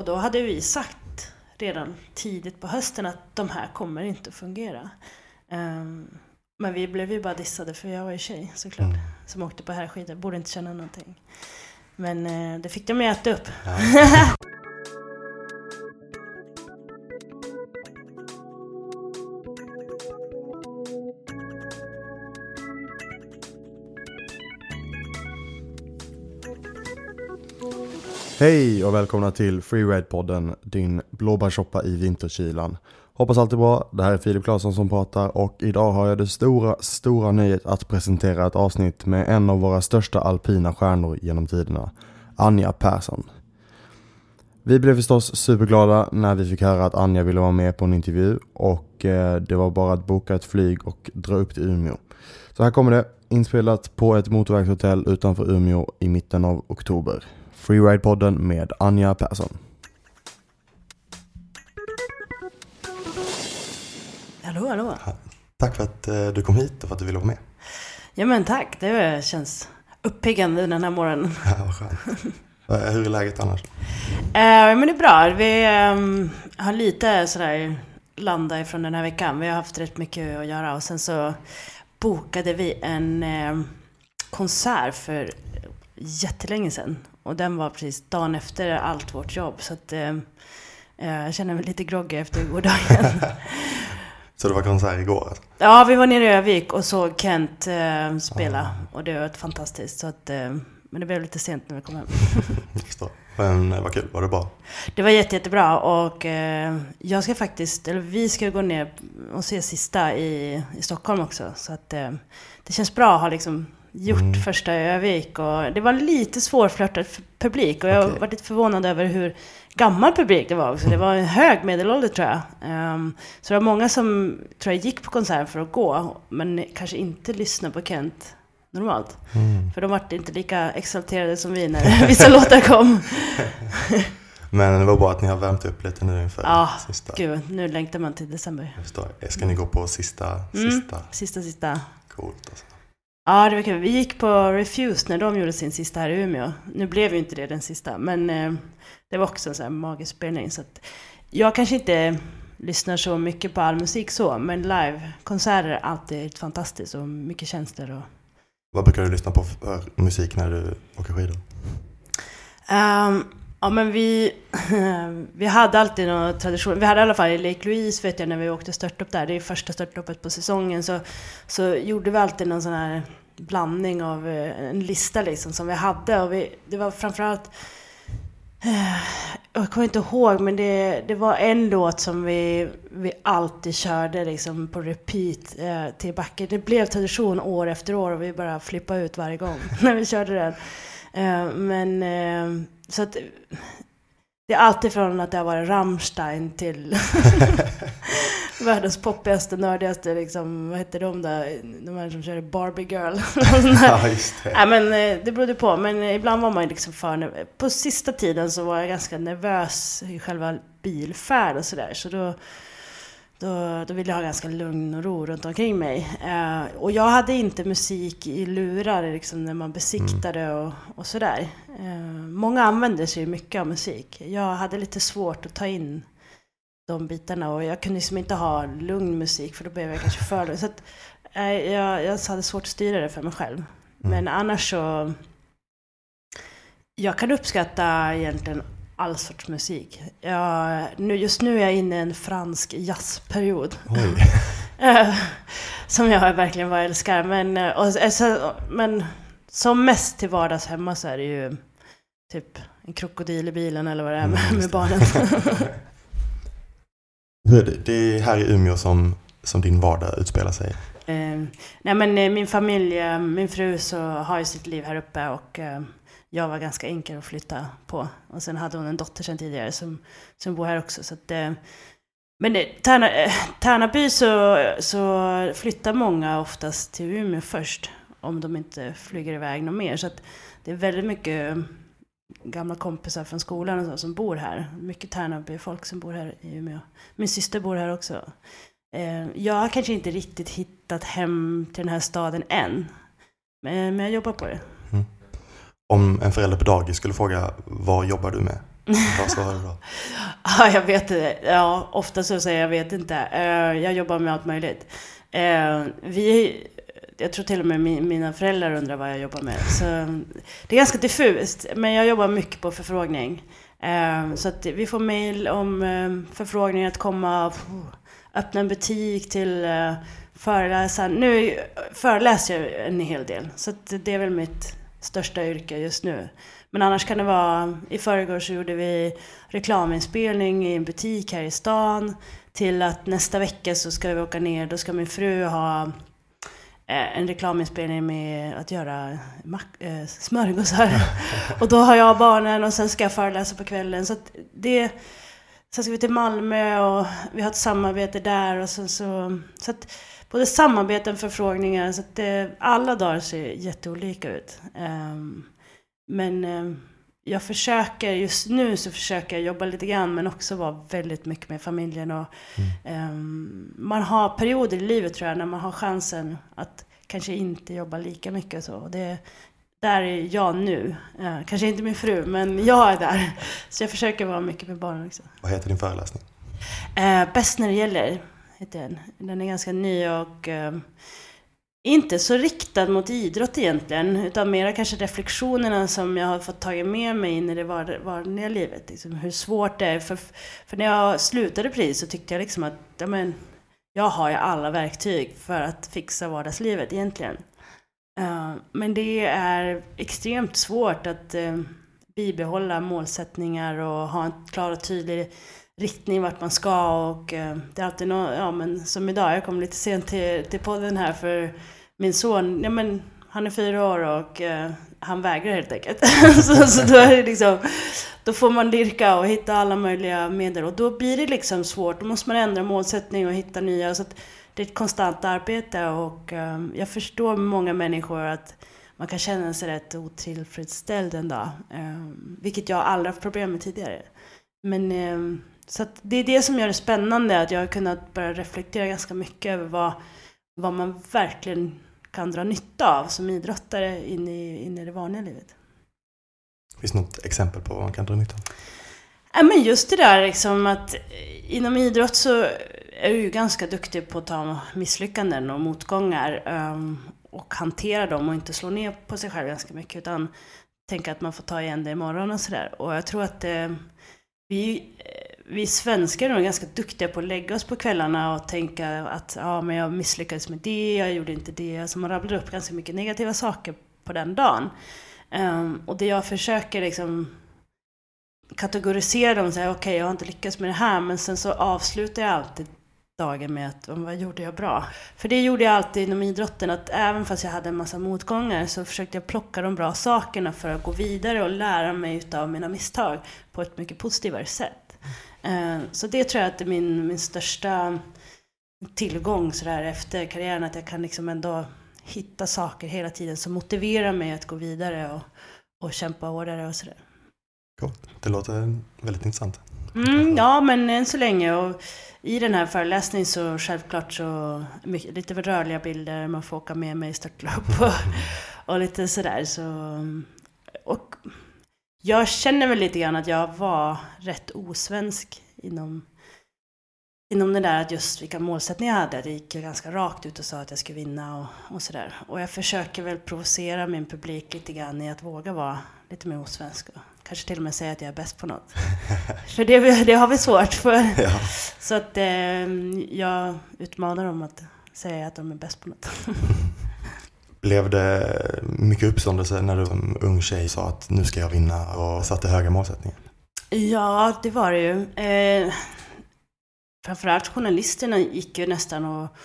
Och då hade vi sagt redan tidigt på hösten att de här kommer inte att fungera. Ehm, men vi blev ju bara dissade för jag var ju tjej såklart. Som åkte på herrskidor, borde inte känna någonting. Men eh, det fick de ju äta upp. Hej och välkomna till Freeride-podden, din blåbärssoppa i vinterkylan. Hoppas allt är bra, det här är Filip Claesson som pratar och idag har jag det stora, stora nöjet att presentera ett avsnitt med en av våra största alpina stjärnor genom tiderna, Anja Persson. Vi blev förstås superglada när vi fick höra att Anja ville vara med på en intervju och eh, det var bara att boka ett flyg och dra upp till Umeå. Så här kommer det, inspelat på ett motorvägshotell utanför Umeå i mitten av oktober. Freeride-podden med Anja Persson. Hallå, hallå. Tack för att eh, du kom hit och för att du ville vara med. Ja men tack, det känns uppiggande den här morgonen. Ja, vad skönt. Eh, Hur är läget annars? Eh, men det är bra. Vi ehm, har lite sådär landat ifrån den här veckan. Vi har haft rätt mycket att göra och sen så bokade vi en ehm, konsert för jättelänge sedan. Och den var precis dagen efter allt vårt jobb. Så att ehm, eh, jag känner mig lite groggy efter gårdagen. Så det var konsert igår alltså? ja, vi var nere i Övik och såg Kent eh, spela. Och det var fantastiskt. Så att, eh, men det blev lite sent när vi kom hem. Men eh, vad kul, var det bra? Det var jätte, jättebra och eh, jag ska faktiskt, eller vi ska gå ner och se sista i, i Stockholm också. Så att eh, det känns bra att ha liksom gjort första i Övik och det var lite svårflörtad publik och jag Okej. var lite förvånad över hur gammal publik det var också. Det var en hög medelålder tror jag. Ehm, så det var många som tror jag gick på konsert för att gå men kanske inte lyssnade på Kent normalt. För de var inte lika exalterade som vi när vissa låtar kom. Men det var bra att ni har värmt upp lite nu inför Ja, sista. gud, nu längtar man till december. Jag förstår. Ska ni gå på sista, Mm. sista? Sista, sista. Coolt alltså. Ja, det var kul. Vi gick på Refused när de gjorde sin sista här i Umeå. Nu blev ju inte det den sista, men eh, det var också en sån här magisk spelning. Så att jag kanske inte lyssnar så mycket på all musik så, men livekonserter är alltid fantastiskt och mycket känslor. Och, Vad brukar du lyssna på för musik när du åker skidor? Ehm, ja, men vi, vi hade alltid någon tradition. Vi hade i alla fall i Lake Louise, vet jag, när vi åkte störtlopp där. Det är första störtloppet på säsongen. Så, så gjorde vi alltid någon sån här blandning av eh, en lista liksom som vi hade. Och vi, det var framförallt... Eh, jag kommer inte ihåg, men det, det var en låt som vi, vi alltid körde liksom på repeat eh, till backen. Det blev tradition år efter år och vi bara flippade ut varje gång när vi körde den. Eh, men eh, så att det är alltid från att det har varit Rammstein till världens poppigaste, nördigaste, liksom, vad hette de där, de här som körde Barbie Girl. Ja, just det. Nej men eh, det berodde på, men ibland var man liksom för nervös. På sista tiden så var jag ganska nervös i själva bilfärd och sådär. Så då, då, då ville jag ha ganska lugn och ro runt omkring mig. Eh, och jag hade inte musik i lurar liksom, när man besiktade och, och sådär. Eh, många använder sig mycket av musik. Jag hade lite svårt att ta in de bitarna och jag kunde liksom inte ha lugn musik för då blev jag kanske för. Så att, eh, jag, jag hade svårt att styra det för mig själv. Men annars så... Jag kan uppskatta egentligen all sorts musik. Jag, nu, just nu är jag inne i en fransk jazzperiod. Eh, som jag verkligen bara älskar. Men, eh, och, eh, så, men som mest till vardags hemma så är det ju typ en krokodil i bilen eller vad det är med, Mm, med barnen. Hur är det? Det är här i Umeå som, som din vardag utspelar sig. Eh, nej men min familj, min fru så har ju sitt liv här uppe och eh, jag var ganska enkel att flytta på. Och sen hade hon en dotter sedan tidigare som, som bor här också. Så att, eh, men eh, Tärna, eh, Tärnaby så, så flyttar många oftast till Umeå först. Om de inte flyger iväg något mer. Så att det är väldigt mycket eh, gamla kompisar från skolan och så, som bor här. Mycket Tärnaby-folk som bor här i Umeå. Min syster bor här också. Jag har kanske inte riktigt hittat hem till den här staden än. Men jag jobbar på det. Om en förälder på dagis skulle fråga vad jobbar du med? Vad svarar du då? Ja, jag vet inte. Ja, ofta så säger jag vet inte. Eh, jag jobbar med allt möjligt. Eh, vi, jag tror till och med mina föräldrar undrar vad jag jobbar med. Så det är ganska diffust, men jag jobbar mycket på förfrågning. Eh, så att vi får mail om förfrågningar att komma öppna en butik till föreläsaren. föreläsa. Nu föreläser jag en hel del, så att det är väl mitt största yrke just nu. Men annars kan det vara, i förrgår så gjorde vi reklaminspelning i en butik här i stan. Till att nästa vecka så ska vi åka ner, då ska min fru ha eh, en reklaminspelning med att göra eh, smörgåsar. och då har jag barnen och sen ska jag föreläsa på kvällen. Så det, sen ska vi till Malmö och vi har ett samarbete där. Och så, så, så att både samarbeten, förfrågningar, så att det, alla dagar ser jätteolika ut. Ehm, men eh, jag försöker, just nu så försöker jag jobba lite grann men också vara väldigt mycket med familjen. Och, ehm, man har perioder i livet tror jag när man har chansen att kanske inte jobba lika mycket. och Så. Och Det, där är jag nu. Eh, kanske inte min fru, men jag är där. Så jag försöker vara mycket med barnen också. Vad heter din föreläsning? Eh, Bäst när det gäller, heter den. Den är ganska ny och eh, inte så riktad mot idrott egentligen, utan mera kanske reflektionerna som jag har fått tagit med mig in i det vanliga livet. Liksom hur svårt det är. För, för när jag slutade precis så tyckte jag liksom att ja, men, jag har ju alla verktyg för att fixa vardagslivet egentligen. Eh, men det är extremt svårt att eh, bibehålla målsättningar och ha en klar och tydlig riktning vart man ska och eh, det är alltid något, ja men som idag, jag kom lite sent till, till podden här för min son, ja men han är fyra år och eh, han vägrar helt enkelt. så, så då är det liksom, då får man lirka och hitta alla möjliga medel och då blir det liksom svårt, då måste man ändra målsättning och hitta nya. Så att det är ett konstant arbete och eh, jag förstår många människor att man kan känna sig rätt otillfredsställd en dag. Eh, vilket jag aldrig haft problem med tidigare. Men eh, så det är det som gör det spännande, att jag har kunnat börja reflektera ganska mycket över vad, vad man verkligen kan dra nytta av som idrottare in i, in i det vanliga livet. Finns det något exempel på vad man kan dra nytta av? Ja, men just det där liksom att eh, inom idrott så är du ju ganska duktig på att ta misslyckanden och motgångar ehm, och hantera dem och inte slå ner på sig själv ganska mycket utan tänka att man får ta igen det imorgon och sådär. Och jag tror att eh, vi, vi svenskar är nog ganska duktiga på att lägga oss på kvällarna och tänka att ja, men jag misslyckades med det, jag gjorde inte det. Alltså man rabblar upp ganska mycket negativa saker på den dagen. Um, och det jag försöker liksom kategorisera dem och säga okej, jag har inte lyckats med det här, men sen så avslutar jag alltid dagen med att vad gjorde jag bra? För det gjorde jag alltid inom idrotten, att även fast jag hade en massa motgångar så försökte jag plocka de bra sakerna för att gå vidare och lära mig utav mina misstag på ett mycket positivare sätt. Eh, Så det tror jag att är min, min största tillgång sådär efter karriären, att jag kan liksom ändå hitta saker hela tiden som motiverar mig att gå vidare och, och kämpa hårdare och sådär. Coolt. Det låter väldigt intressant. Mm, ja, men än så länge. Och I den här föreläsningen så självklart så mycket, lite rörliga bilder, man får åka med mig i störtlopp och, och lite sådär. Så, och jag känner väl lite grann att jag var rätt osvensk inom, inom det där att just vilka målsättningar jag hade. Det gick ju ganska rakt ut och sa att jag skulle vinna och, och sådär. Och jag försöker väl provocera min publik lite grann i att våga vara lite mer osvensk. Och kanske till och med säga att jag är bäst på något. för det, det har vi svårt för. Ja. Så att eh, jag utmanar dem att säga att de är bäst på något. Blev det mycket uppståndelse när du som ung tjej sa att nu ska jag vinna och satte höga målsättningar? Ja, det var det ju. Eh, framförallt journalisterna gick ju nästan och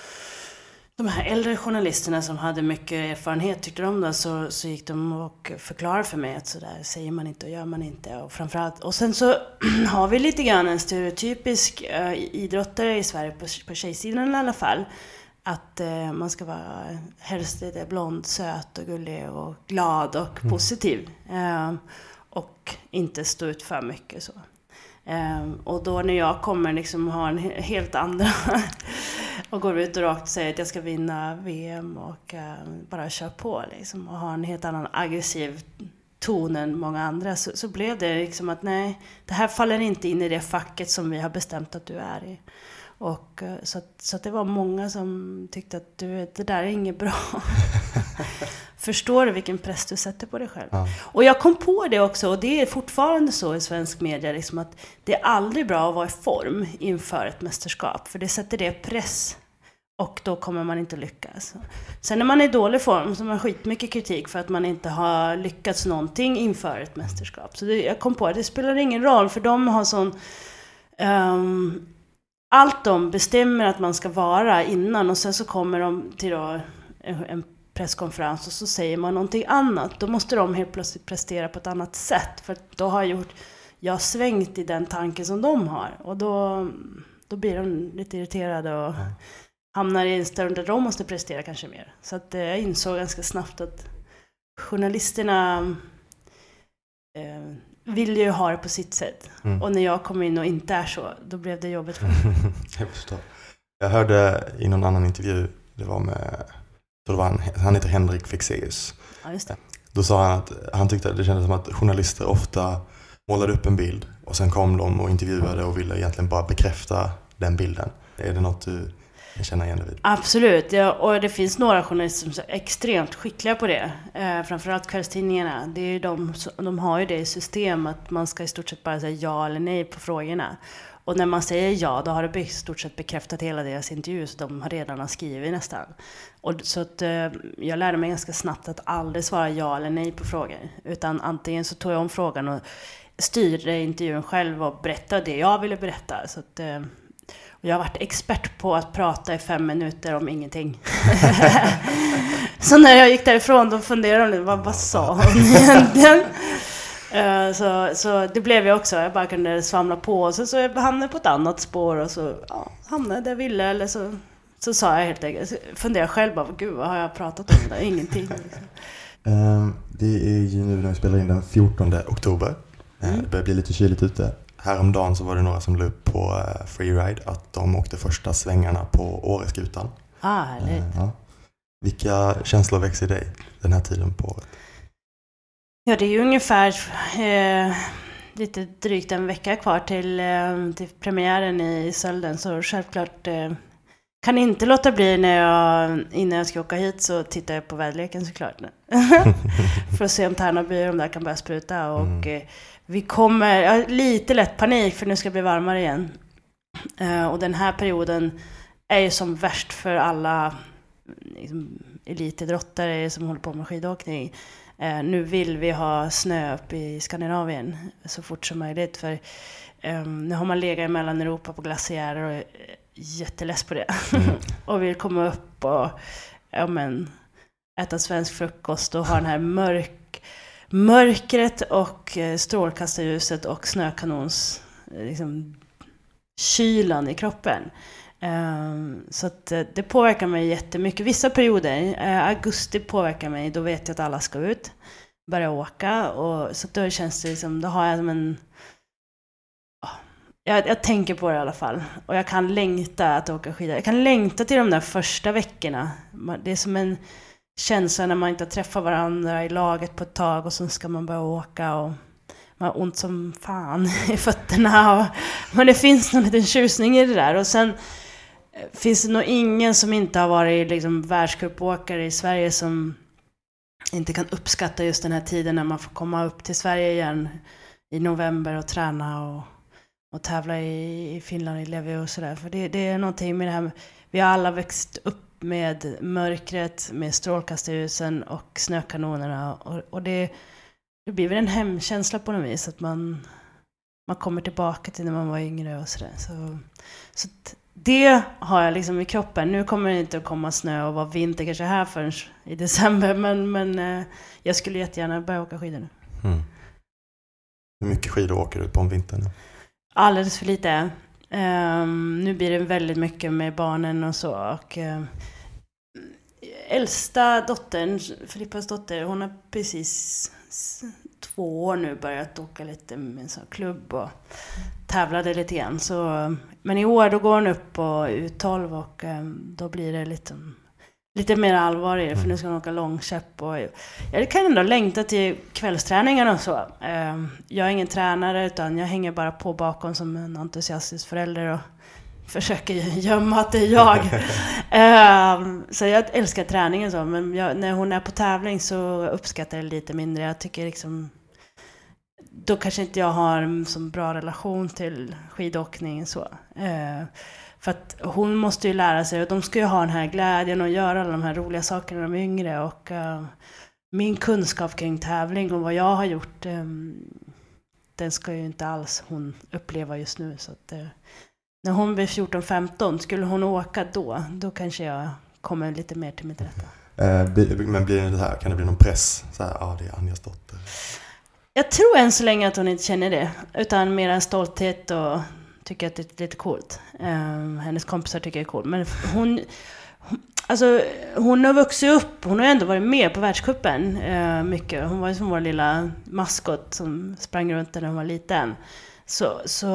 de här äldre journalisterna som hade mycket erfarenhet tyckte de då, så, så gick de och förklarade för mig att sådär säger man inte och gör man inte. Och, framförallt, och sen så har vi lite grann en stereotypisk eh, idrottare i Sverige, på, på tjejsidan i alla fall. Att uh, man ska vara helst lite blond, söt och gullig och glad och mm. positiv. Uh, och inte stå ut för mycket så. Um, och då när jag kommer liksom ha en helt andra och går ut och rakt säger att jag ska vinna VM och um, bara kör på liksom och ha en helt annan aggressiv ton än många andra så, så blev det liksom att nej, det här faller inte in i det facket som vi har bestämt att du är i. Och, uh, så, så det var många som tyckte att du, det där är inget bra. Förstår du vilken press du sätter på dig själv? Ja. Och jag kom på det också, och det är fortfarande så i svensk media, liksom att det är aldrig bra att vara i form inför ett mästerskap, för det sätter det press. Och då kommer man inte lyckas. Sen när man är i dålig form så har man skitmycket kritik för att man inte har lyckats någonting inför ett mästerskap. Så det, jag kom på att det spelar ingen roll, för de har sån... Um, allt de bestämmer att man ska vara innan och sen så kommer de till då en presskonferens och så säger man någonting annat. Då måste de helt plötsligt prestera på ett annat sätt. För då har jag gjort, jag har svängt i den tanken som de har. Och då, då blir de lite irriterade och ja. hamnar i en stund där de måste prestera kanske mer. Så att eh, jag insåg ganska snabbt att journalisterna eh, vill ju ha det på sitt sätt. Mm. Och när jag kom in och inte är så, då blev det jobbigt för mig. jag förstår. Jag hörde i någon annan intervju, det var med det var han, han heter Henrik Fexeus. Ja, just det. Då sa han att han tyckte att det kändes som att journalister ofta målade upp en bild och sen kom de och intervjuade och ville egentligen bara bekräfta den bilden. Är det något du känner igen det. vid? Absolut, ja, och det finns några journalister som är extremt skickliga på det. Eh, framförallt kvällstidningarna. Det är ju de, de har ju det i system att man ska i stort sett bara säga ja eller nej på frågorna. Och när man säger ja, då har det i stort sett bekräftat hela deras intervju, så de har redan har skrivit nästan. Och så att, eh, jag lärde mig ganska snabbt att aldrig svara ja eller nej på frågor. Utan antingen så tog jag om frågan och styrde intervjun själv och berättade det jag ville berätta. Så att, eh, och jag har varit expert på att prata i fem minuter om ingenting. så när jag gick därifrån då funderade de, vad, vad sa hon egentligen? Eh, så, så det blev jag också. Jag bara kunde svamla på. Och så, så jag hamnade på ett annat spår och så ja, hamnade där jag ville. Eller så, så sa jag helt enkelt, funderade själv bara, gud vad har jag pratat om? Det? Ingenting. Liksom. det är ju nu när vi spelar in den 14 oktober. Eh, mm. Det börjar bli lite kyligt ute. Häromdagen så var det några som la upp på Freeride att de åkte första svängarna på Åreskutan. Ah, härligt. Ja. Vilka känslor växer i dig den här tiden på året? Ja, det är ju ungefär eh, lite drygt en vecka kvar till, eh, till premiären i Sölden. Så självklart eh, kan inte låta bli när jag, innan jag ska åka hit så tittar jag på väderleken såklart. för att se om Tärnaby och de där kan börja spruta. Och mm. Vi kommer, jag har lite lätt panik för nu ska det bli varmare igen. Eh, och den här perioden är ju som värst för alla liksom, elitidrottare som håller på med skidåkning. Eh, nu vill vi ha snö upp i Skandinavien så fort som möjligt. För eh, nu har man legat i Mellaneuropa på glaciärer och är jätteless på det. Mm. och vill komma upp och ja, men, äta svensk frukost och ha den här mörk, mörkret och eh, strålkastarljuset och snökanons eh, liksom, kylan i kroppen. Ehm, så att eh, det påverkar mig jättemycket. Vissa perioder, augusti påverkar mig, då vet jag att alla ska ut, börja åka. Och, så då känns det som, då har jag som en... Jag, jag, tänker på det i alla fall. Och jag kan längta att åka skidor. Jag kan längta till de där första veckorna. Det är som en känslan när man inte har träffat varandra i laget på ett tag och sen ska man börja åka. Och man har ont som fan i fötterna. Och, men det finns någon liten tjusning i det där. Och sen eh, finns det nog ingen som inte har varit liksom, världscupåkare i Sverige som inte kan uppskatta just den här tiden när man får komma upp till Sverige igen i november och träna och, och tävla i, i Finland, i Levi och sådär. För det, det, är någonting med det här, vi har alla växt upp med mörkret, med strålkastarljusen och snökanonerna. Och, och det, det blir väl en hemkänsla på något vis, att man, man kommer tillbaka till när man var yngre och sådär. Så, så det har jag liksom i kroppen. Nu kommer det inte att komma snö och vara vinter kanske här förrän i december, men, men eh, jag skulle jättegärna börja åka skidor nu. Mm. Hur mycket skidor åker du på om vintern? Alldeles för lite. Um, nu blir det väldigt mycket med barnen och så. Och, um, äldsta dottern, Filippas dotter, hon har precis två år nu börjat åka lite med en sån klubb och tävlade lite grann. Så, men i år då går hon upp på U12 och um, då blir det lite lite mer allvar i det, för nu ska hon åka långkäpp. Och jag kan ändå längta till kvällsträningarna och så. Ehm, jag är ingen tränare, utan jag hänger bara på bakom som en entusiastisk förälder och försöker gömma att det är jag. Ehm, så jag älskar träningen så, men jag, när hon är på tävling så uppskattar jag det lite mindre. Jag tycker liksom då kanske inte jag har en så bra relation till skidåkning så. För att hon måste ju lära sig, och de ska ju ha den här glädjen och göra alla de här roliga sakerna när de är yngre. Och uh, min kunskap kring tävling och vad jag har gjort, um, den ska ju inte alls hon uppleva just nu. Så att, uh, när hon blir 14-15, skulle hon åka då, då kanske jag kommer lite mer till mitt rätta. Uh, men blir det här, kan det bli någon press? Så här, ja, det är Anjas dotter. Jag tror än så länge att hon inte känner det, utan mer en stolthet och tycker att det är lite coolt. Um, hennes kompisar tycker det är coolt. Men hon, alltså, hon har vuxit upp, hon har ändå varit med på världscupen uh, mycket. Hon var ju som vår lilla maskot som sprang runt när hon var liten. Så, så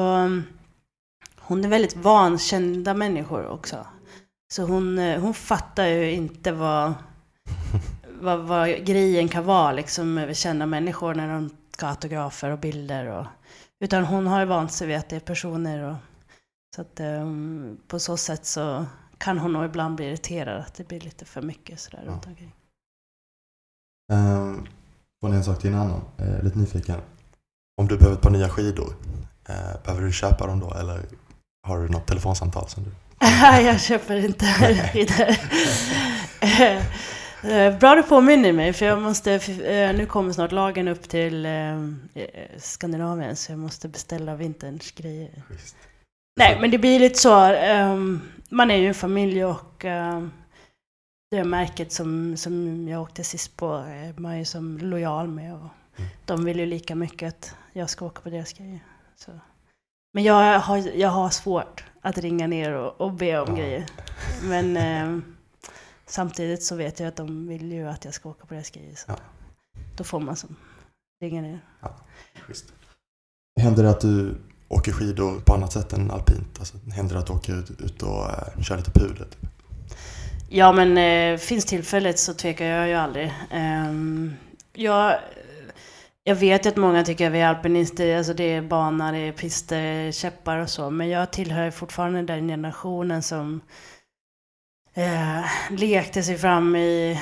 hon är väldigt vankända människor också. Så hon, eh, hon fattar ju inte vad, vad, vad grejen kan vara liksom över kända människor när de ska ha autografer och bilder. Och, utan hon har ju vant sig vid att det är personer. Och, så att um, på så sätt så kan hon nog ibland bli irriterad att det blir lite för mycket sådär ja. runt omkring. Um, från en sak till en annan, uh, lite nyfiken. Om du behöver ett par nya skidor, uh, behöver du köpa dem då eller har du något telefonsamtal som du... jag köper inte skidor. Eh, bra du påminner mig, för jag måste, eh, nu kommer snart lagen upp till eh, Skandinavien, så jag måste beställa vinterns grejer. Just. Nej, men det blir lite så, um, man är ju en familj och um, det märket som, som jag åkte sist på är man ju som lojal med. Och mm. De vill ju lika mycket att jag ska åka på deras grejer. Så. Men jag har, jag har svårt att ringa ner och, och be om ja. grejer. Men um, Samtidigt så vet jag att de vill ju att jag ska åka på deras grejer. Så ja. Då får man som ringa ner. Ja, schysst. Händer det att du åker skidor på annat sätt än alpint? Alltså, händer det att du åker ut, ut och uh, kör lite puder? Typ? Ja, men eh, finns tillfället så tvekar jag ju aldrig. Um, jag, jag vet att många tycker att vi är alpinister, alltså det är bana, det är pister, käppar och så. Men jag tillhör fortfarande den generationen som eh, lekte sig fram i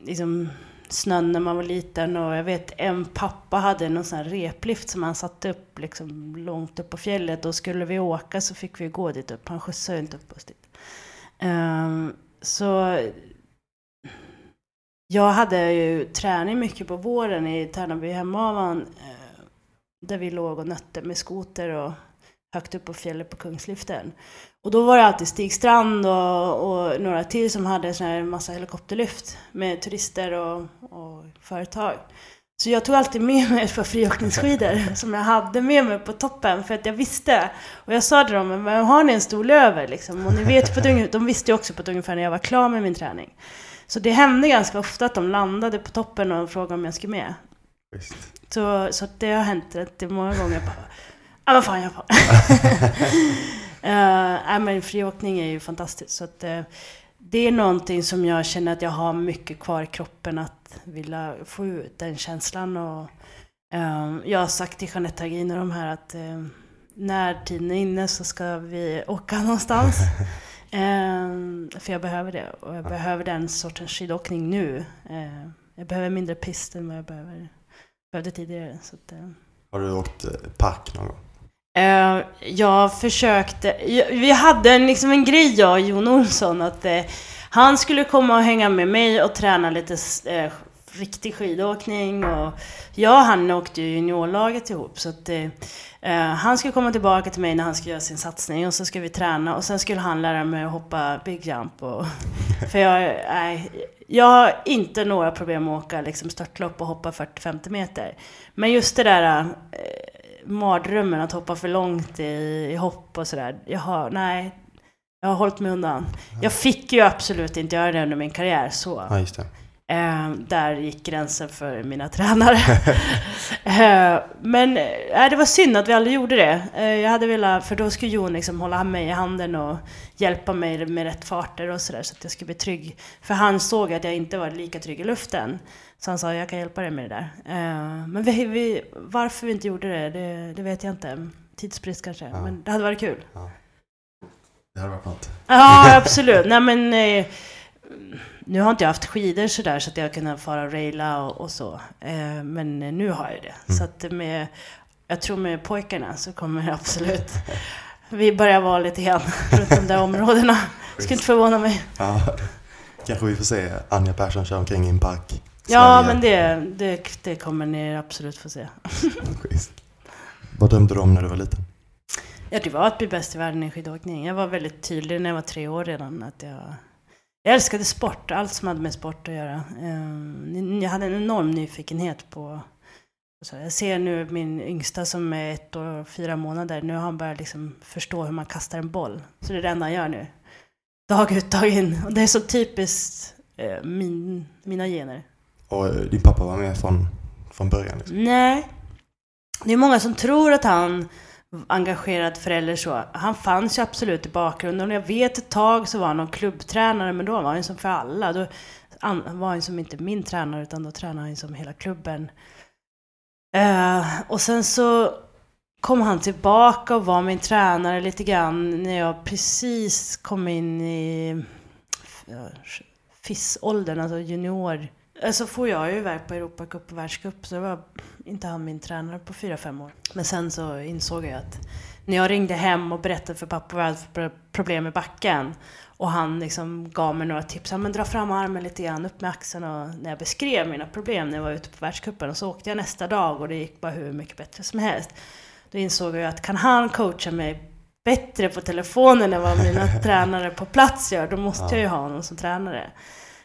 liksom, snön när man var liten. Och jag vet en pappa hade någon sån här replift som han satte upp liksom, långt upp på fjället. Och skulle vi åka så fick vi gå dit upp. Han skjutsade inte upp oss dit. Eh, så jag hade ju träning mycket på våren i Tärnaby hemavan. Eh, där vi låg och nötte med skoter och högt upp på fjället på Kungsliften. Och då var det alltid Stig Strand och, och några till som hade sån här massa helikopterlyft med turister och, och företag. Så jag tog alltid med mig ett par friåkningsskidor som jag hade med mig på toppen för att jag visste. Och jag sa till dem, men har ni en stol över liksom? Och ni vet på ett, de visste ju också på ett ungefär när jag var klar med min träning. Så det hände ganska ofta att de landade på toppen och frågade om jag skulle med. Visst. Så, så det har hänt det många gånger. Ja, vad fan jag får. uh, men friåkning är ju fantastiskt. Så att, uh, det är någonting som jag känner att jag har mycket kvar i kroppen att vilja få ut den känslan. Och, uh, jag har sagt till Jeanette Hagin och de här att uh, när tiden är inne så ska vi åka någonstans. för jag behöver det och jag behöver den sortens skidåkning nu. jag behöver mindre pist än vad jag behöver, behövde tidigare. Så att, har du åkt park någon gång? Uh, jag försökte, vi hade en, liksom en grej jag och Jon Olsson att uh, Han skulle komma och hänga med mig och träna lite eh, riktig skidåkning. Och jag och han åkte ju juniorlaget ihop. Så att, han skulle komma tillbaka till mig när han ska göra sin satsning och så ska vi träna. Och sen skulle han lära mig att hoppa big jump. Och, för jag, nej, jag har inte några problem att åka liksom, störtlopp och hoppa 40-50 meter. Men just det där mardrömmen att hoppa för långt i, i hopp och sådär. Jag har, nej, jag har hållit mig undan. Jag fick ju absolut inte göra det under min karriär, så. Ja, just det. Eh, där gick gränsen för mina tränare. eh, men eh, det var synd att vi aldrig gjorde det. Eh, jag hade velat, för då skulle Jon liksom hålla mig i handen och hjälpa mig med rätt farter och sådär så att jag skulle bli trygg. För han såg att jag inte var lika trygg i luften. Så han sa, jag kan hjälpa dig med det där. Eh, men vi, vi, varför vi inte gjorde det, det, det vet jag inte. Tidsbrist kanske, ja. men det hade varit kul. Ja. Det hade varit något. Ja, absolut. Nej men eh, nu har inte jag haft skidor sådär så att jag kunnat fara och raila och, och så. Eh, men nu har jag det. Mm. Så att med, jag tror med pojkarna så kommer absolut vi börjar vara lite grann runt de där områdena. Skulle inte förvåna mig. Ja, kanske vi får se Anja Persson köra omkring i en park. Ja, men det, det, det kommer ni absolut få se. Vad drömde du om när du var liten? Ja, det var att bli bäst i världen i skidåkning. Jag var väldigt tydlig när jag var tre år redan att jag jag älskade sport, allt som hade med sport att göra. Ehm, jag hade en enorm nyfikenhet på... Jag ser nu min yngsta som är ett år och fyra månader. Nu har han börjat liksom förstå hur man kastar en boll. Så det är det enda han gör nu. Dag ut, dag in. Och det är så typiskt eh, min, mina gener. Och din pappa var med från, från början? Liksom. Nej. Det är många som tror att han engagerad förälder så. Han fanns ju absolut i bakgrunden. Och jag vet ett tag så var han någon klubbtränare, men då var han ju som för alla. Då var han som inte min tränare, utan då tränade han som hela klubben. Uh, och sen så kom han tillbaka och var min tränare lite grann när jag precis kom in i eh, uh, FIS-åldern, alltså junior. Så alltså får jag ju iväg på Europacup och världscup, så det var inte han min tränare på fyra fem år. Men sen så insåg jag att när jag ringde hem och berättade för pappa vad jag hade för problem med backen och han liksom gav mig några tips. Ja, men dra fram armen lite grann, upp med axeln och när jag beskrev mina problem när jag var ute på världscupen och så åkte jag nästa dag och det gick bara hur mycket bättre som helst. Då insåg jag att kan han coacha mig bättre på telefonen än vad mina tränare på plats gör, då måste jag ju ha honom som tränare.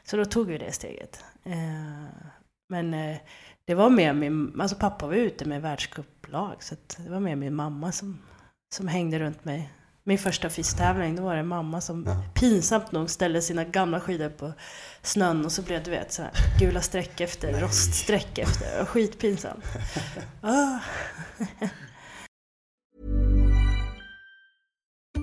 Så då tog vi det steget. Eh, men eh, det var mer min, alltså pappa var ute med världscuplag så det var mer min mamma som, som hängde runt mig. Min första fisstävling, då var det mamma som ja. pinsamt nog ställde sina gamla skidor på snön och så blev det du vet så här, gula streck efter, roststreck efter. Skitpinsamt. ah.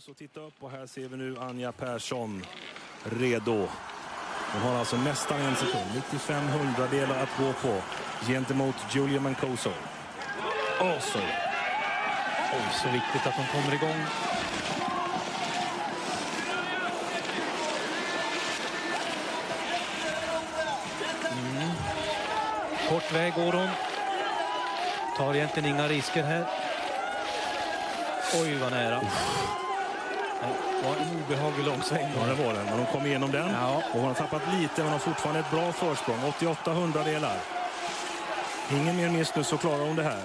Så titta upp och här ser vi nu Anja Persson redo. Hon har alltså nästan en sekund, 95 hundradelar att gå på gentemot Julia Mancoso. Och så. Oj, så viktigt att hon kommer igång. Mm. Kort väg går hon. Tar egentligen inga risker här. Oj, vad nära. Det var en obehaglig långsväng. Ja, det var den. Men de kom igenom den. Ja. Och hon har tappat lite, men har fortfarande ett bra försprång. 88 hundradelar. Ingen mer miss nu så klarar hon det här.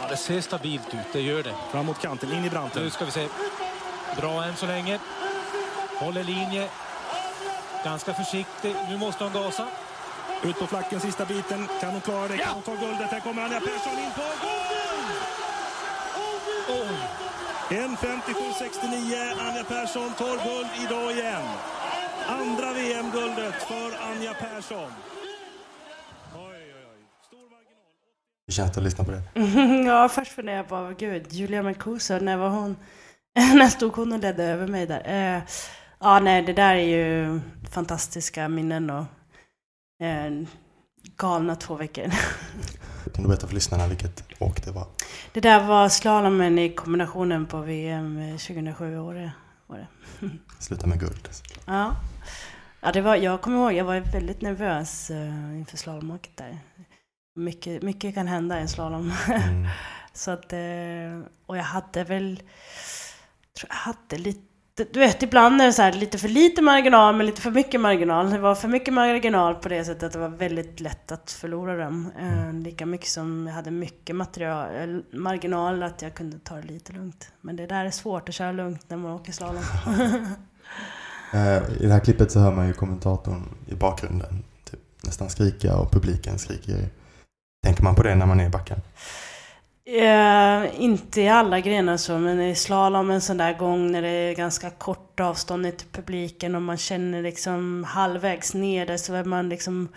Ja, det ser stabilt ut, det gör det. Fram mot kanten, in i branten. Nu ska vi se. Bra än så länge. Håller linje. Ganska försiktig. Nu måste hon gasa. Ut på flacken sista biten. Kan hon klara det? Kan hon ta guldet? Här kommer Anja Persson in på guld! Oj! 1.57,69. Anja Persson tar guld idag igen. Andra VM-guldet för Anja Persson. Det att lyssna på det? ja, först funderade jag på, gud, Julia Mancuso, när var hon? när stod hon och ledde över mig där? Eh, ja, nej, det där är ju fantastiska minnen och eh, galna två veckor. Kan du berätta för lyssnarna vilket åk det var? Det där var slalomen i kombinationen på VM 2007 i Åre. Var det. Sluta med guld. Ja. Ja, det var, jag kommer ihåg, jag var väldigt nervös uh, inför slalomåket där. Mycket, mycket kan hända i en slalom. Mm. så att, och jag hade väl, tror jag hade lite, du vet ibland är det så här, lite för lite marginal men lite för mycket marginal. Det var för mycket marginal på det sättet att det var väldigt lätt att förlora dem. Uh, lika mycket som jag hade mycket material, marginal att jag kunde ta det lite lugnt. Men det där är svårt att köra lugnt när man åker slalom. Eh, I det här klippet så hör man ju kommentatorn i bakgrunden typ, nästan skrika och publiken skriker. Tänker man på det när man är i backen? Eh, inte i alla grenar så, men i slalom en sån där gång när det är ganska kort avstånd till publiken och man känner liksom halvvägs ner där så är man liksom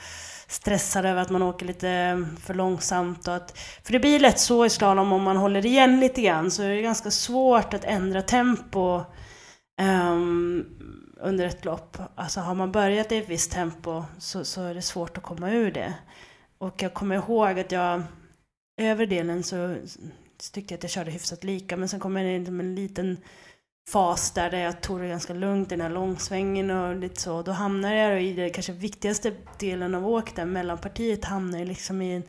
stressad över att man åker lite för långsamt. Och att, för det blir lätt så i slalom om man håller igen lite grann så är det ganska svårt att ändra tempo um, under ett lopp. Alltså har man börjat i ett visst tempo så, så är det svårt att komma ur det. Och jag kommer ihåg att jag Övre delen så tyckte jag att jag körde hyfsat lika men sen kom jag in i en liten fas där, där jag tog det ganska lugnt i den här långsvängen och lite så. Då hamnade jag i den kanske viktigaste delen av åket där mellanpartiet hamnar liksom i en,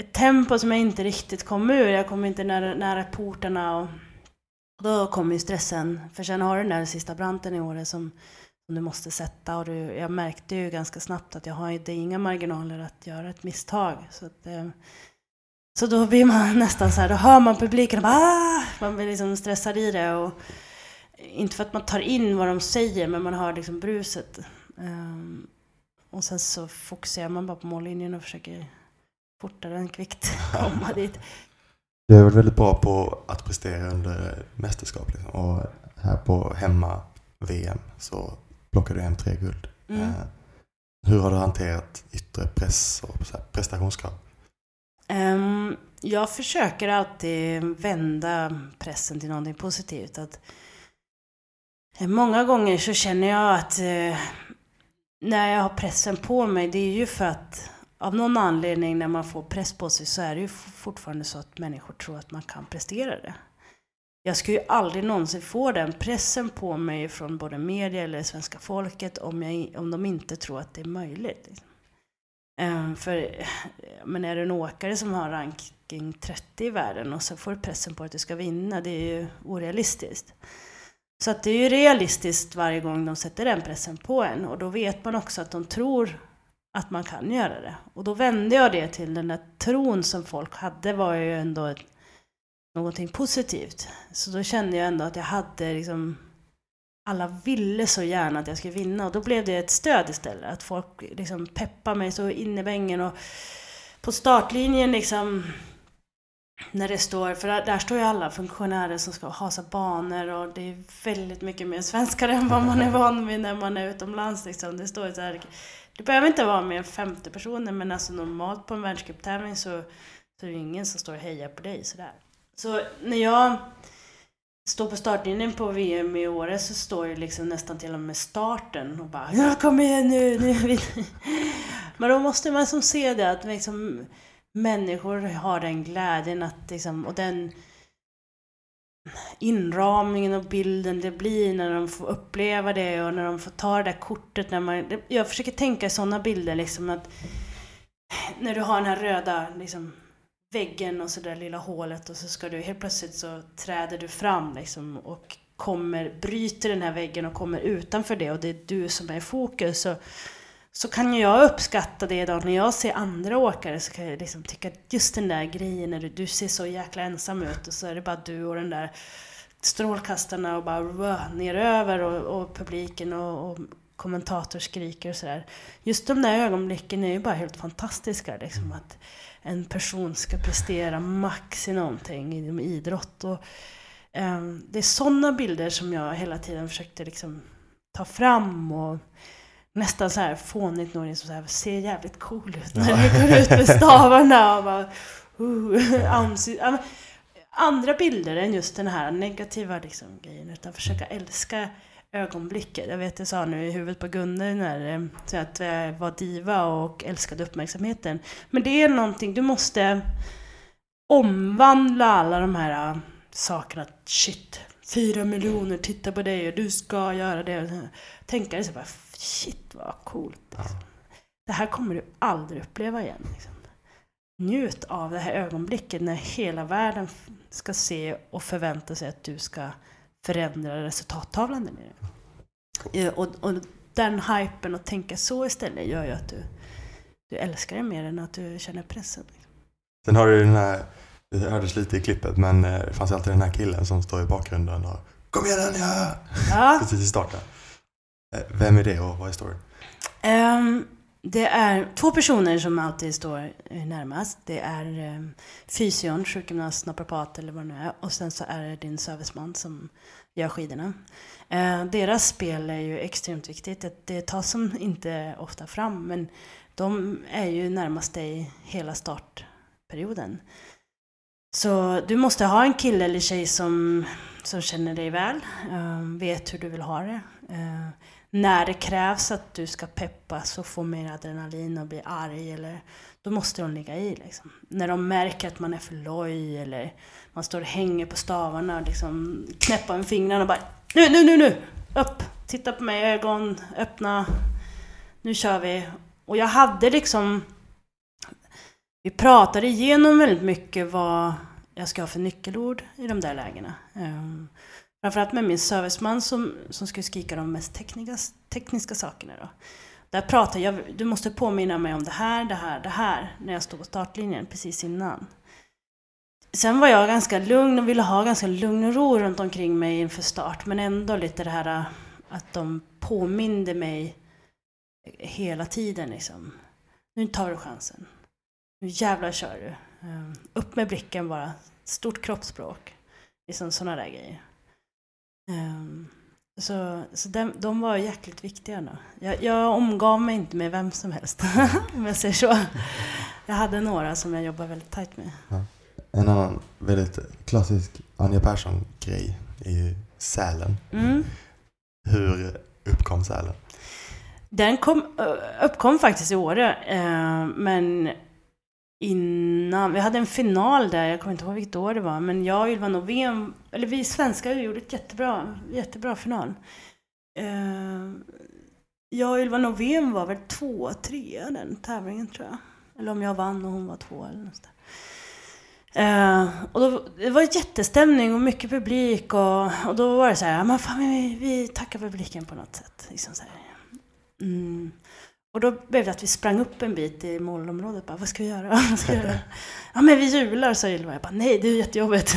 ett tempo som jag inte riktigt kom ur. Jag kom inte nära, nära portarna och då kom ju stressen. För sen har du den där sista branten i året som, som du måste sätta och du, jag märkte ju ganska snabbt att jag har inte inga marginaler att göra ett misstag. Så, att, eh, så då blir man nästan så här, då hör man publiken och bara, ah! man blir liksom stressad i det. Och, inte för att man tar in vad de säger, men man hör liksom bruset. Um, och sen så fokuserar man bara på mållinjen och försöker fortare än kvickt komma dit. Du har varit väldigt bra på att prestera under mästerskap. Liksom. Och här på hemma-VM så plockade du hem tre guld. Mm. Eh, hur har du hanterat yttre press och prestationskrav? Um, jag försöker alltid vända pressen till någonting positivt. Att, eh, många gånger så känner jag att eh, när jag har pressen på mig, det är ju för att av någon anledning när man får press på sig så är det ju fortfarande så att människor tror att man kan prestera det. Jag skulle ju aldrig någonsin få den pressen på mig från både media eller svenska folket om, jag, om de inte tror att det är möjligt. Liksom. Eh, för, eh, men är du en åkare som har ranking 30 i världen och så får du pressen på att du ska vinna, det är ju orealistiskt. Så att det är ju realistiskt varje gång de sätter den pressen på en och då vet man också att de tror att man kan göra det. Och då vände jag det till den där tron som folk hade var ju ändå ett, någonting positivt. Så då kände jag ändå att jag hade liksom alla ville så gärna att jag skulle vinna och då blev det ett stöd istället. Att folk liksom peppar mig så in i vängen och på startlinjen liksom när det står, för där, där står ju alla funktionärer som ska ha så banor och det är väldigt mycket mer svenskar än vad man är van vid när man är utomlands. Liksom. Det står så här, det behöver inte vara mer än 50 personer men alltså normalt på en världscuptävling så, så är det ingen som står och hejar på dig sådär. Så när jag står på startlinjen på VM i år så står ju liksom nästan till och med starten och bara ja, kom igen nu, nu. Men då måste man som se det att liksom människor har den glädjen att liksom, och den inramningen och bilden det blir när de får uppleva det och när de får ta det där kortet. När man, jag försöker tänka sådana bilder liksom att när du har den här röda liksom, väggen och så där lilla hålet och så ska du helt plötsligt så träder du fram liksom och kommer, bryter den här väggen och kommer utanför det och det är du som är i fokus. Så, så kan ju jag uppskatta det idag när jag ser andra åkare så kan jag liksom tycka just den där grejen när du, du ser så jäkla ensam ut och så är det bara du och den där strålkastarna och bara rah, neröver och, och publiken och, och kommentator skriker och sådär. Just de där ögonblicken är ju bara helt fantastiska. Liksom, att en person ska prestera max i någonting inom idrott. Och, um, det är sådana bilder som jag hela tiden försökte liksom, ta fram och nästan så här fånigt nog liksom så här, ser jävligt cool ut när ja. går ut med stavarna och bara uh, andra bilder än just den här negativa liksom, grejen utan försöka älska ögonblicket. Jag vet jag sa nu i huvudet på Gunnel när eh, att jag var diva och älskade uppmärksamheten. Men det är någonting, du måste omvandla alla de här uh, sakerna. Shit, fyra miljoner tittar på dig och du ska göra det. Tänka dig så bara, shit vad coolt. Liksom. Det här kommer du aldrig uppleva igen. Liksom. Njut av det här ögonblicket när hela världen ska se och förvänta sig att du ska förändra resultattavlan där nere. Och, och den hypen och tänka så istället gör ju att du, du älskar det mer än att du känner pressen. Sen har du den här, det hördes lite i klippet, men eh, det fanns alltid den här killen som står i bakgrunden och Kom igen Anja! Ja. Precis i starten. Eh, vem är det och vad är storyn? Um, det är två personer som alltid står närmast. Det är um, fysion, sjukgymnast, naprapat eller vad det nu är. Och sen så är det din serviceman som gör skidorna. Eh, deras spel är ju extremt viktigt. Det, det tas som inte ofta fram, men de är ju närmast dig hela startperioden. Så du måste ha en kille eller tjej som, som känner dig väl, eh, vet hur du vill ha det. Eh, när det krävs att du ska peppas och få mer adrenalin och bli arg, eller, då måste de ligga i. Liksom. När de märker att man är för loj eller man står och hänger på stavarna och liksom knäpper med fingrarna och bara Nu, nu, nu, nu! Upp! Titta på mig i ögon, öppna. Nu kör vi. Och jag hade liksom... Vi pratade igenom väldigt mycket vad jag ska ha för nyckelord i de där lägena. Um, Framförallt med min serviceman som, som skulle skrika de mest tekniska, tekniska sakerna. Då. Där pratade jag, du måste påminna mig om det här, det här, det här, när jag stod på startlinjen precis innan. Sen var jag ganska lugn och ville ha ganska lugn och ro runt omkring mig inför start, men ändå lite det här äh, att de påminde mig hela tiden liksom. Nu tar du chansen. Nu jävlar kör du. Ehm, upp med blicken bara. Stort kroppsspråk. Liksom sådana där grejer. Um, så så de, de var jäkligt viktiga. Då. Jag, jag omgav mig inte med vem som helst, om jag säger så. Jag hade några som jag jobbade väldigt tajt med. Ja. En annan väldigt klassisk Anja Persson-grej är ju sälen. Mm. Hur uppkom sälen? Den kom, uppkom faktiskt i Åre, eh, men innan, vi hade en final där, jag kommer inte ihåg vilket år det var, men jag och Ylva Novén, eller vi svenskar gjorde ett jättebra, jättebra final. Uh, jag och Ylva Novén var väl två, tre den tävlingen tror jag. Eller om jag vann och hon var två eller något där. Uh, och då, det var jättestämning och mycket publik och, och då var det så här, men fan, vi, vi tackar publiken på något sätt. Liksom så mm. Och då blev det att vi sprang upp en bit i målområdet. Bara, vad ska vi göra? Vad ska vi göra? ja, men vi hjular, sa Ylva. Jag bara, nej, det är jättejobbigt.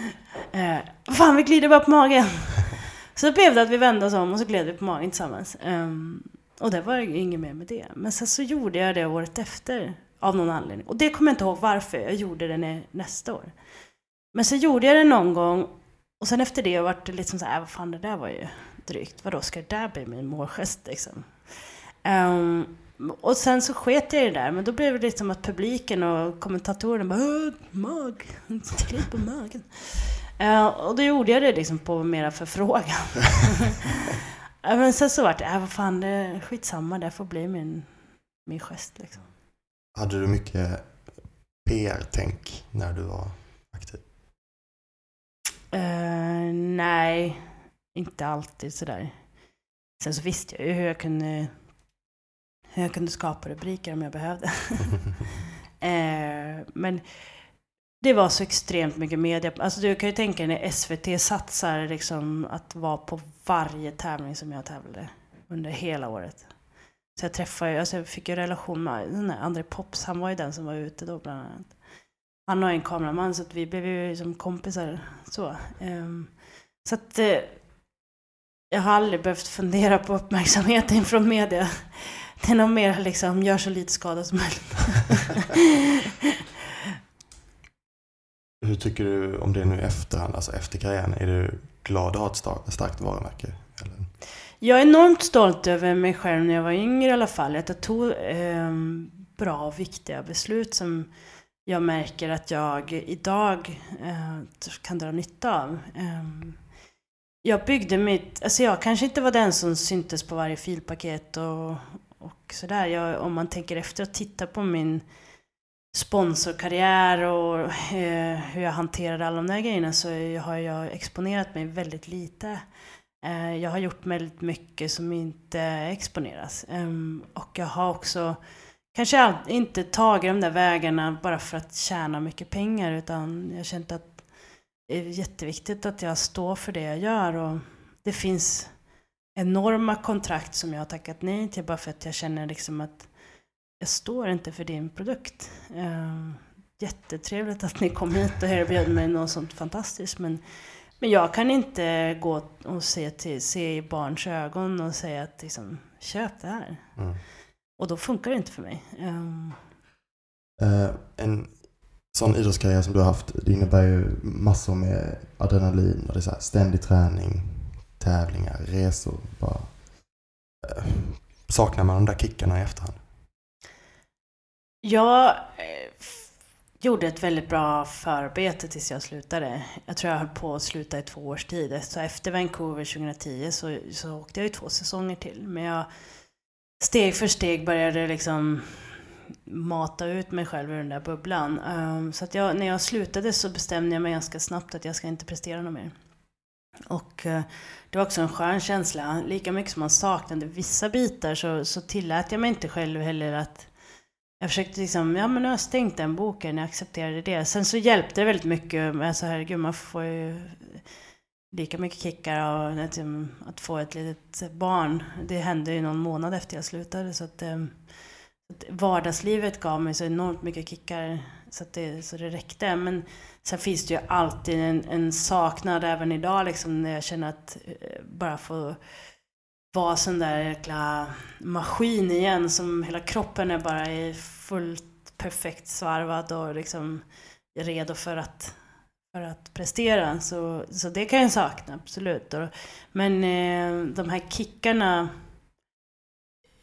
eh, fan, vi glider bara på magen. Så blev det att vi vände oss om och så gled vi på magen tillsammans. Um, och det var inget mer med det. Men sen så gjorde jag det året efter av någon anledning. Och det kommer jag inte ihåg varför. Jag gjorde det nästa år. Men sen gjorde jag det någon gång och sen efter det var det liksom så här, äh, vad fan det där var ju drygt. Vadå, ska det där bli min målgest liksom? Um, och sen så sket jag i det där, men då blev det liksom att publiken och kommentatorerna bara mag, klipp på magen. Uh, och då gjorde jag det liksom på mera förfrågan. men sen så vart det, äh, vad fan, det är skitsamma, det får bli min, min gest liksom. Hade du mycket PR-tänk när du var aktiv? Uh, nej, inte alltid sådär. Sen så visste jag ju hur jag kunde jag kunde skapa rubriker om jag behövde. eh, men det var så extremt mycket media. Alltså du kan ju tänka dig när SVT satsar liksom att vara på varje tävling som jag tävlade under hela året. Så jag träffade alltså jag fick ju relation med den där André Pops, han var ju den som var ute då bland annat. Han har en kameraman så att vi blev ju som kompisar så. Um, så att uh, jag har aldrig behövt fundera på uppmärksamheten från media. Är nog mer liksom, gör så lite skada som möjligt. Hur tycker du om det nu efterhand, alltså efter karriären? Är du glad att ha ett starkt, starkt varumärke? Eller? Jag är enormt stolt över mig själv när jag var yngre i alla fall. Att jag tog eh, bra och viktiga beslut som jag märker att jag idag eh, kan dra nytta av. Eh, jag byggde mitt... Alltså jag kanske inte var den som syntes på varje filpaket och, och sådär. om man tänker efter och tittar på min sponsorkarriär och eh, hur jag hanterade alla de där grejerna så har jag exponerat mig väldigt lite. Eh, jag har gjort väldigt mycket som inte exponeras. Eh, och jag har också kanske inte tagit de där vägarna bara för att tjäna mycket pengar utan jag har känt att det är jätteviktigt att jag står för det jag gör. Och det finns enorma kontrakt som jag har tackat nej till bara för att jag känner liksom att jag står inte för din produkt. Uh, jättetrevligt att ni kom hit och erbjöd mig något sånt fantastiskt men, men jag kan inte gå och se, till, se i barns ögon och säga att liksom, köp det här. Mm. Och då funkar det inte för mig. Um, uh, en sån idrottskarriär som du har haft, det innebär ju massor med adrenalin och det är så ständig träning, tävlingar, resor. Bara, eh, saknar man de där kickarna i efterhand? Jag eh, gjorde ett väldigt bra förarbete tills jag slutade. Jag tror jag höll på att sluta i två års tid. Så efter Vancouver 2010 så, så åkte jag ju två säsonger till. Men jag steg för steg började liksom mata ut mig själv ur den där bubblan. Um, så att jag, när jag slutade så bestämde jag mig ganska snabbt att jag ska inte prestera något mer. Och eh, det var också en skön känsla. Lika mycket som man saknade vissa bitar så, så tillät jag mig inte själv heller att jag försökte liksom, ja men nu har jag stängt den boken, jag accepterade det. Sen så hjälpte det väldigt mycket, med så herregud man får ju lika mycket kickar av att, mm, att få ett litet barn. Det hände ju någon månad efter jag slutade så att, ehm, att vardagslivet gav mig så enormt mycket kickar så, att det, så det räckte. Men sen finns det ju alltid en, en saknad även idag liksom när jag känner att eh, bara få vara sån där jäkla maskin igen som hela kroppen är bara i fullt perfekt svarvad och liksom redo för att, för att prestera. Så, så det kan jag sakna, absolut. Men eh, de här kickarna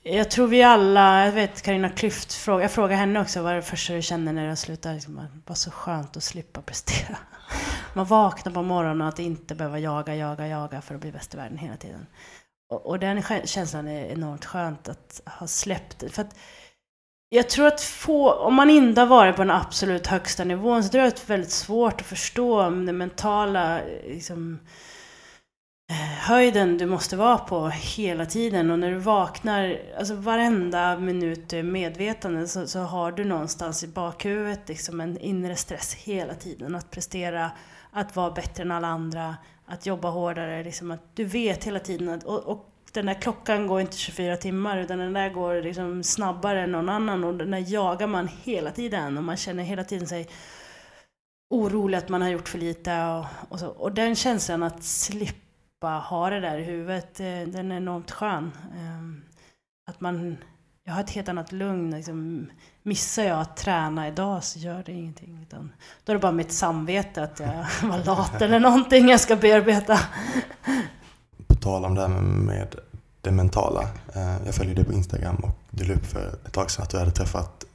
jag tror vi alla, jag vet Karina Klyft, fråga, jag frågade henne också vad det första du kände när du slutade. Liksom, det var så skönt att slippa prestera. Man vaknar på morgonen och att inte behöva jaga, jaga, jaga för att bli bäst i världen hela tiden. Och, och den känslan är enormt skönt att ha släppt. För att jag tror att få, om man inte har varit på den absolut högsta nivån så tror jag att det är väldigt svårt att förstå det mentala liksom, eh, Eh, höjden du måste vara på hela tiden. Och när du vaknar, alltså varenda minut du är medvetande så, så har du någonstans i bakhuvudet liksom en inre stress hela tiden. Att prestera, att vara bättre än alla andra, att jobba hårdare. Liksom att du vet hela tiden att, och, och den där klockan går inte 24 timmar utan den där går liksom snabbare än någon annan och den där jagar man hela tiden och man känner hela tiden sig orolig att man har gjort för lite och, och så. Och den känslan att slippa ha det där i huvudet, eh, den är enormt skön. Ehm, att man, jag har ett helt annat lugn. Liksom, missar jag att träna idag så gör det ingenting. Utan då är det bara mitt samvete att jag var lat eller någonting jag ska bearbeta tal om det här med det mentala. Eh, jag följer dig på Instagram och du la upp för ett tag sedan att du hade träffat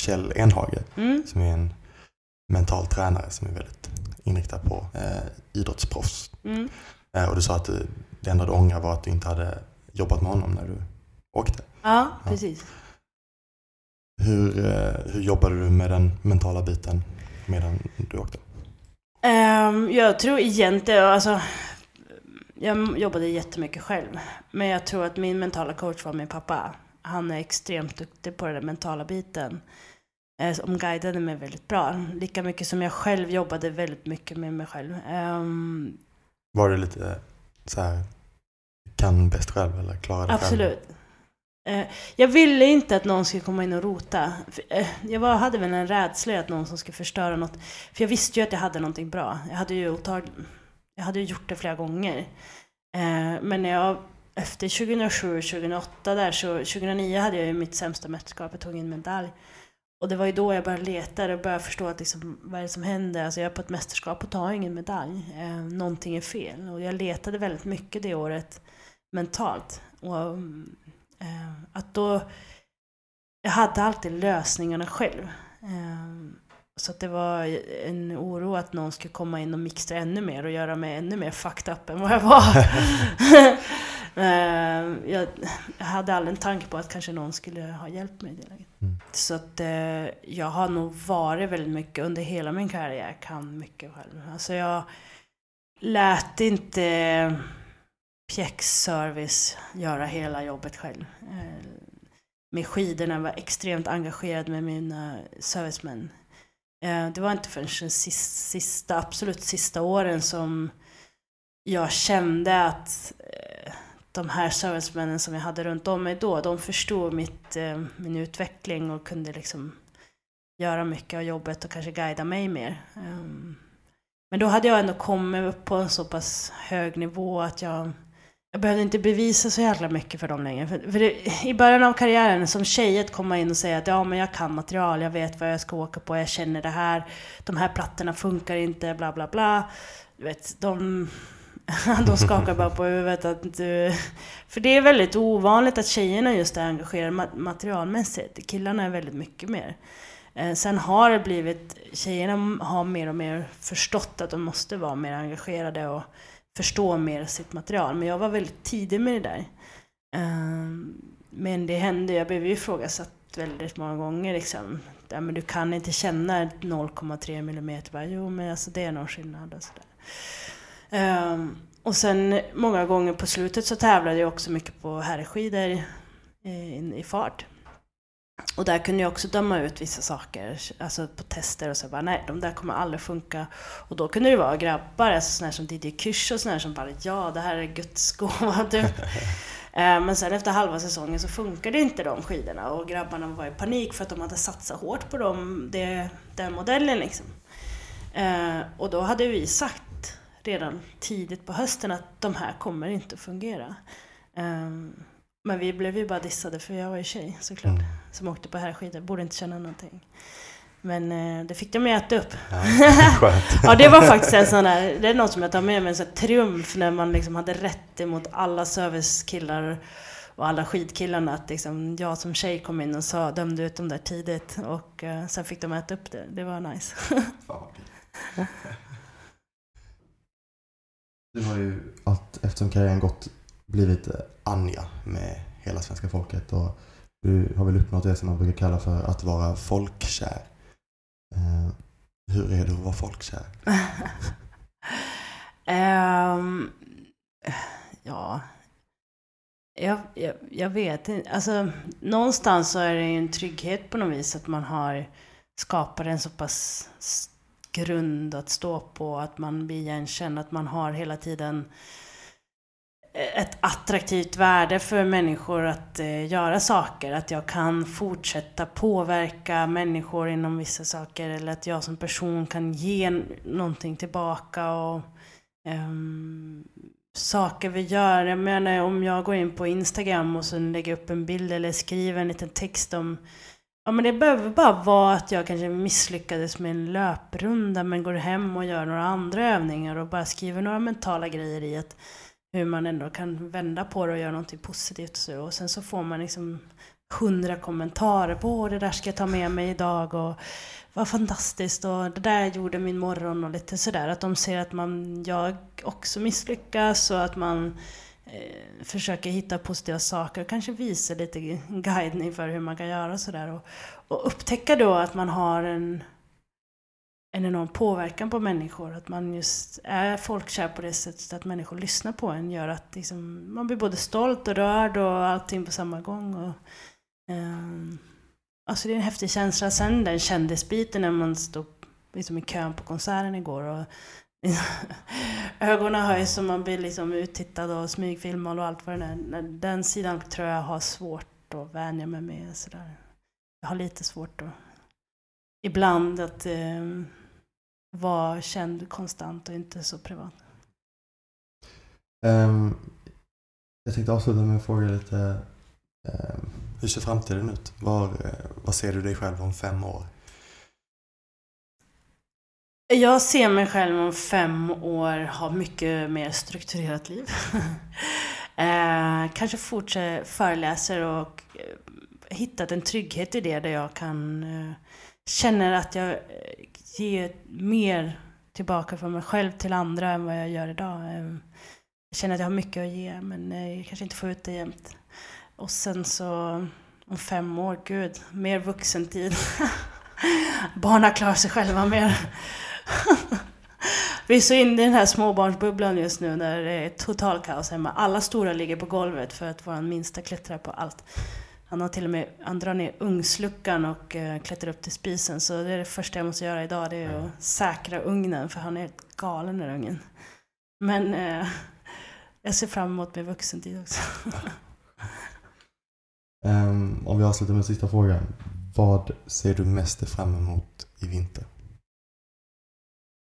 Kjell Enhage mm. som är en mental tränare som är väldigt inriktad på eh, idrottsproffs. Mm. Eh, och du sa att du, det enda du ångrar var att du inte hade jobbat med honom när du åkte. Ja, ja. precis. Hur, eh, hur jobbade du med den mentala biten medan du åkte? Um, jag tror egentligen, alltså jag jobbade jättemycket själv. Men jag tror att min mentala coach var min pappa. Han är extremt duktig på den mentala biten. eh, som guidade mig väldigt bra. Lika mycket som jag själv jobbade väldigt mycket med mig själv. Um, var det lite så här, kan bäst själv eller klarar det Absolut. Själv? Absolut. Eh, jag ville inte att någon skulle komma in och rota. Eh, jag var, hade väl en rädsla att någon som skulle förstöra något. För jag visste ju att jag hade någonting bra. Jag hade ju, jag hade gjort det flera gånger. Eh, men när jag efter 2007, 2008 där, så 2009 hade jag ju mitt sämsta mästerskap, jag tog in medalj. Och det var ju då jag började leta och började förstå att liksom, vad är det som händer? Alltså jag är på ett mästerskap och tar ingen medalj. Eh, någonting är fel. Och jag letade väldigt mycket det året mentalt. Och, eh, att då... Jag hade alltid lösningarna själv. Eh, så det var en oro att någon skulle komma in och mixa ännu mer och göra mig ännu mer fucked up än vad jag var. Eh, jag hade aldrig en tanke på att kanske någon skulle ha hjälpt mig i det läget. Mm. Så att eh, jag har nog varit väldigt mycket under hela min karriär, jag kan mycket själv. Alltså jag lät inte pjäxservice göra hela jobbet själv. Eh, med skidorna var extremt engagerad med mina servicemän. Det var inte förrän de sista, absolut sista åren som jag kände att de här servicemännen som jag hade runt om mig då, de förstod mitt, eh, min utveckling och kunde liksom göra mycket av jobbet och kanske guida mig mer. Um, men då hade jag ändå kommit upp på en så pass hög nivå att jag, jag behövde inte bevisa så jävla mycket för dem längre. För, för det, I början av karriären, som tjej, att komma in och säga att ja, men jag kan material, jag vet vad jag ska åka på, jag känner det här, de här plattorna funkar inte, bla bla bla. Du vet, de de skakar bara på huvudet. Att du... För det är väldigt ovanligt att tjejerna just är engagerade materialmässigt. Killarna är väldigt mycket mer. Eh, sen har det blivit, tjejerna har mer och mer förstått att de måste vara mer engagerade och förstå mer sitt material. Men jag var väldigt tidig med det där. Ehm, men det hände, jag blev ju ifrågasatt väldigt många gånger liksom. Ja, men du kan inte känna 0,3 mm. Jo, men alltså det är någon skillnad och sådär. Um, och sen många gånger på slutet så tävlade jag också mycket på herrskidor i, i fart. Och där kunde jag också döma ut vissa saker, alltså på tester och så bara nej, de där kommer aldrig funka. Och då kunde det vara grabbar, alltså sådana som Didier Kysch och sådana som bara ja, det här är Guds gåva typ. Men sen efter halva säsongen så funkade inte de skidorna och grabbarna var i panik för att de hade satsat hårt på dem, det, den modellen liksom. Ehm, och då hade vi sagt redan tidigt på hösten att de här kommer inte att fungera. Um, men vi blev ju bara dissade för jag var ju tjej såklart. Mm. Som åkte på herrskidor, borde inte känna någonting. Men eh, det fick de ju äta upp. Ja, ja, det var faktiskt en sån där, det är något som jag tar med mig, en sån triumf när man liksom hade rätt emot alla servicekillar och alla skidkillarna. Att liksom jag som tjej kom in och sa, dömde ut dem där tidigt och eh, sen fick de äta upp det. Det var nice. Du har ju, att, eftersom karriären gått, blivit Anja med hela svenska folket och du har väl uppnått det som man brukar kalla för att vara folkkär. Uh, hur är det att vara folkkär? um, ja, jag, jag, jag, vet inte. Alltså, någonstans så är det ju en trygghet på något vis att man har skapat en så pass grund att stå på, att man blir igenkänd, att man har hela tiden eh, ett attraktivt värde för människor att eh, göra saker. Att jag kan fortsätta påverka människor inom vissa saker eller att jag som person kan ge någonting tillbaka. Och, eh, saker vi gör. Jag menar om jag går in på Instagram och sen lägger upp en bild eller skriver en liten text om Ja men det behöver bara vara att jag kanske misslyckades med en löprunda men går hem och gör några andra övningar och bara skriver några mentala grejer i att hur man ändå kan vända på det och göra någonting positivt och så. Och sen så får man liksom hundra kommentarer på det där ska jag ta med mig idag och vad fantastiskt och det där gjorde min morgon och lite sådär. Att de ser att man, jag också misslyckas och att man eh, försöker hitta positiva saker och kanske visa lite guidning för hur man kan göra sådär. Och, och upptäcka då att man har en, en enorm påverkan på människor. Att man just är folkkär på det sättet att människor lyssnar på en gör att liksom, man blir både stolt och rörd och allting på samma gång. Och, eh, Alltså det är en häftig känsla. Sen den kändisbiten när man stod liksom i kön på konserten igår och ögonen höjs och man blir liksom uttittad och smygfilmad och allt vad det är. Den sidan tror jag har svårt att vänja mig med. Sådär. Jag har lite svårt att ibland att eh, vara känd konstant och inte så privat. Um, jag tänkte avsluta med att fråga lite um, hur ser framtiden ut? Var, uh, var ser du dig själv om fem år? Jag ser mig själv om fem år ha mycket mer strukturerat liv. eh, kanske fortsätter föreläser och eh, hittat en trygghet i det där jag kan eh, känner att jag eh, ger mer tillbaka från mig själv till andra än vad jag gör idag. Eh, jag känner att jag har mycket att ge men eh, jag kanske inte får ut det jämt. Och sen så om fem år, gud, mer vuxentid. Barnen klarar sig själva mer. Vi är så inne i den här småbarnsbubblan just nu där det är total kaos hemma. Alla stora ligger på golvet för att vår minsta klättrar på allt. Han har till och med, han drar ner ugnsluckan och uh, klättrar upp till spisen. Så det är det första jag måste göra idag, det är att säkra ugnen för han är helt galen den ungen. Men uh, jag ser fram emot min vuxentid också. um, om vi avslutar med sista frågan. Vad ser du mest fram emot i vinter?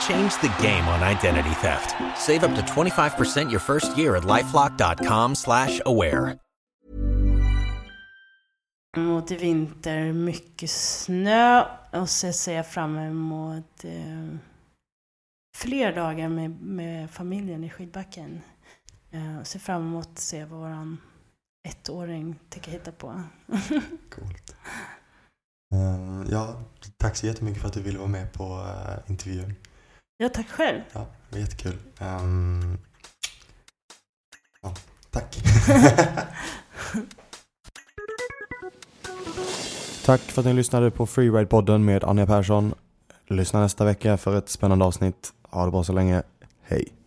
Change the game on identity theft. Save up to 25% your first year at lifelock.com slash aware. emot i vinter mycket snö och så ser jag fram emot eh, fler dagar med, med familjen i skidbacken. Eh, ser fram emot att se vad våran ettåring tänker hitta på. Coolt. Uh, ja, tack så jättemycket för att du ville vara med på uh, intervjun. Ja, tack själv. Ja, det var jättekul. Um, ja, tack. Tack för att ni lyssnade på Freeride-podden med Anja Persson. Lyssna nästa vecka för ett spännande avsnitt. Ha det bra så länge. Hej!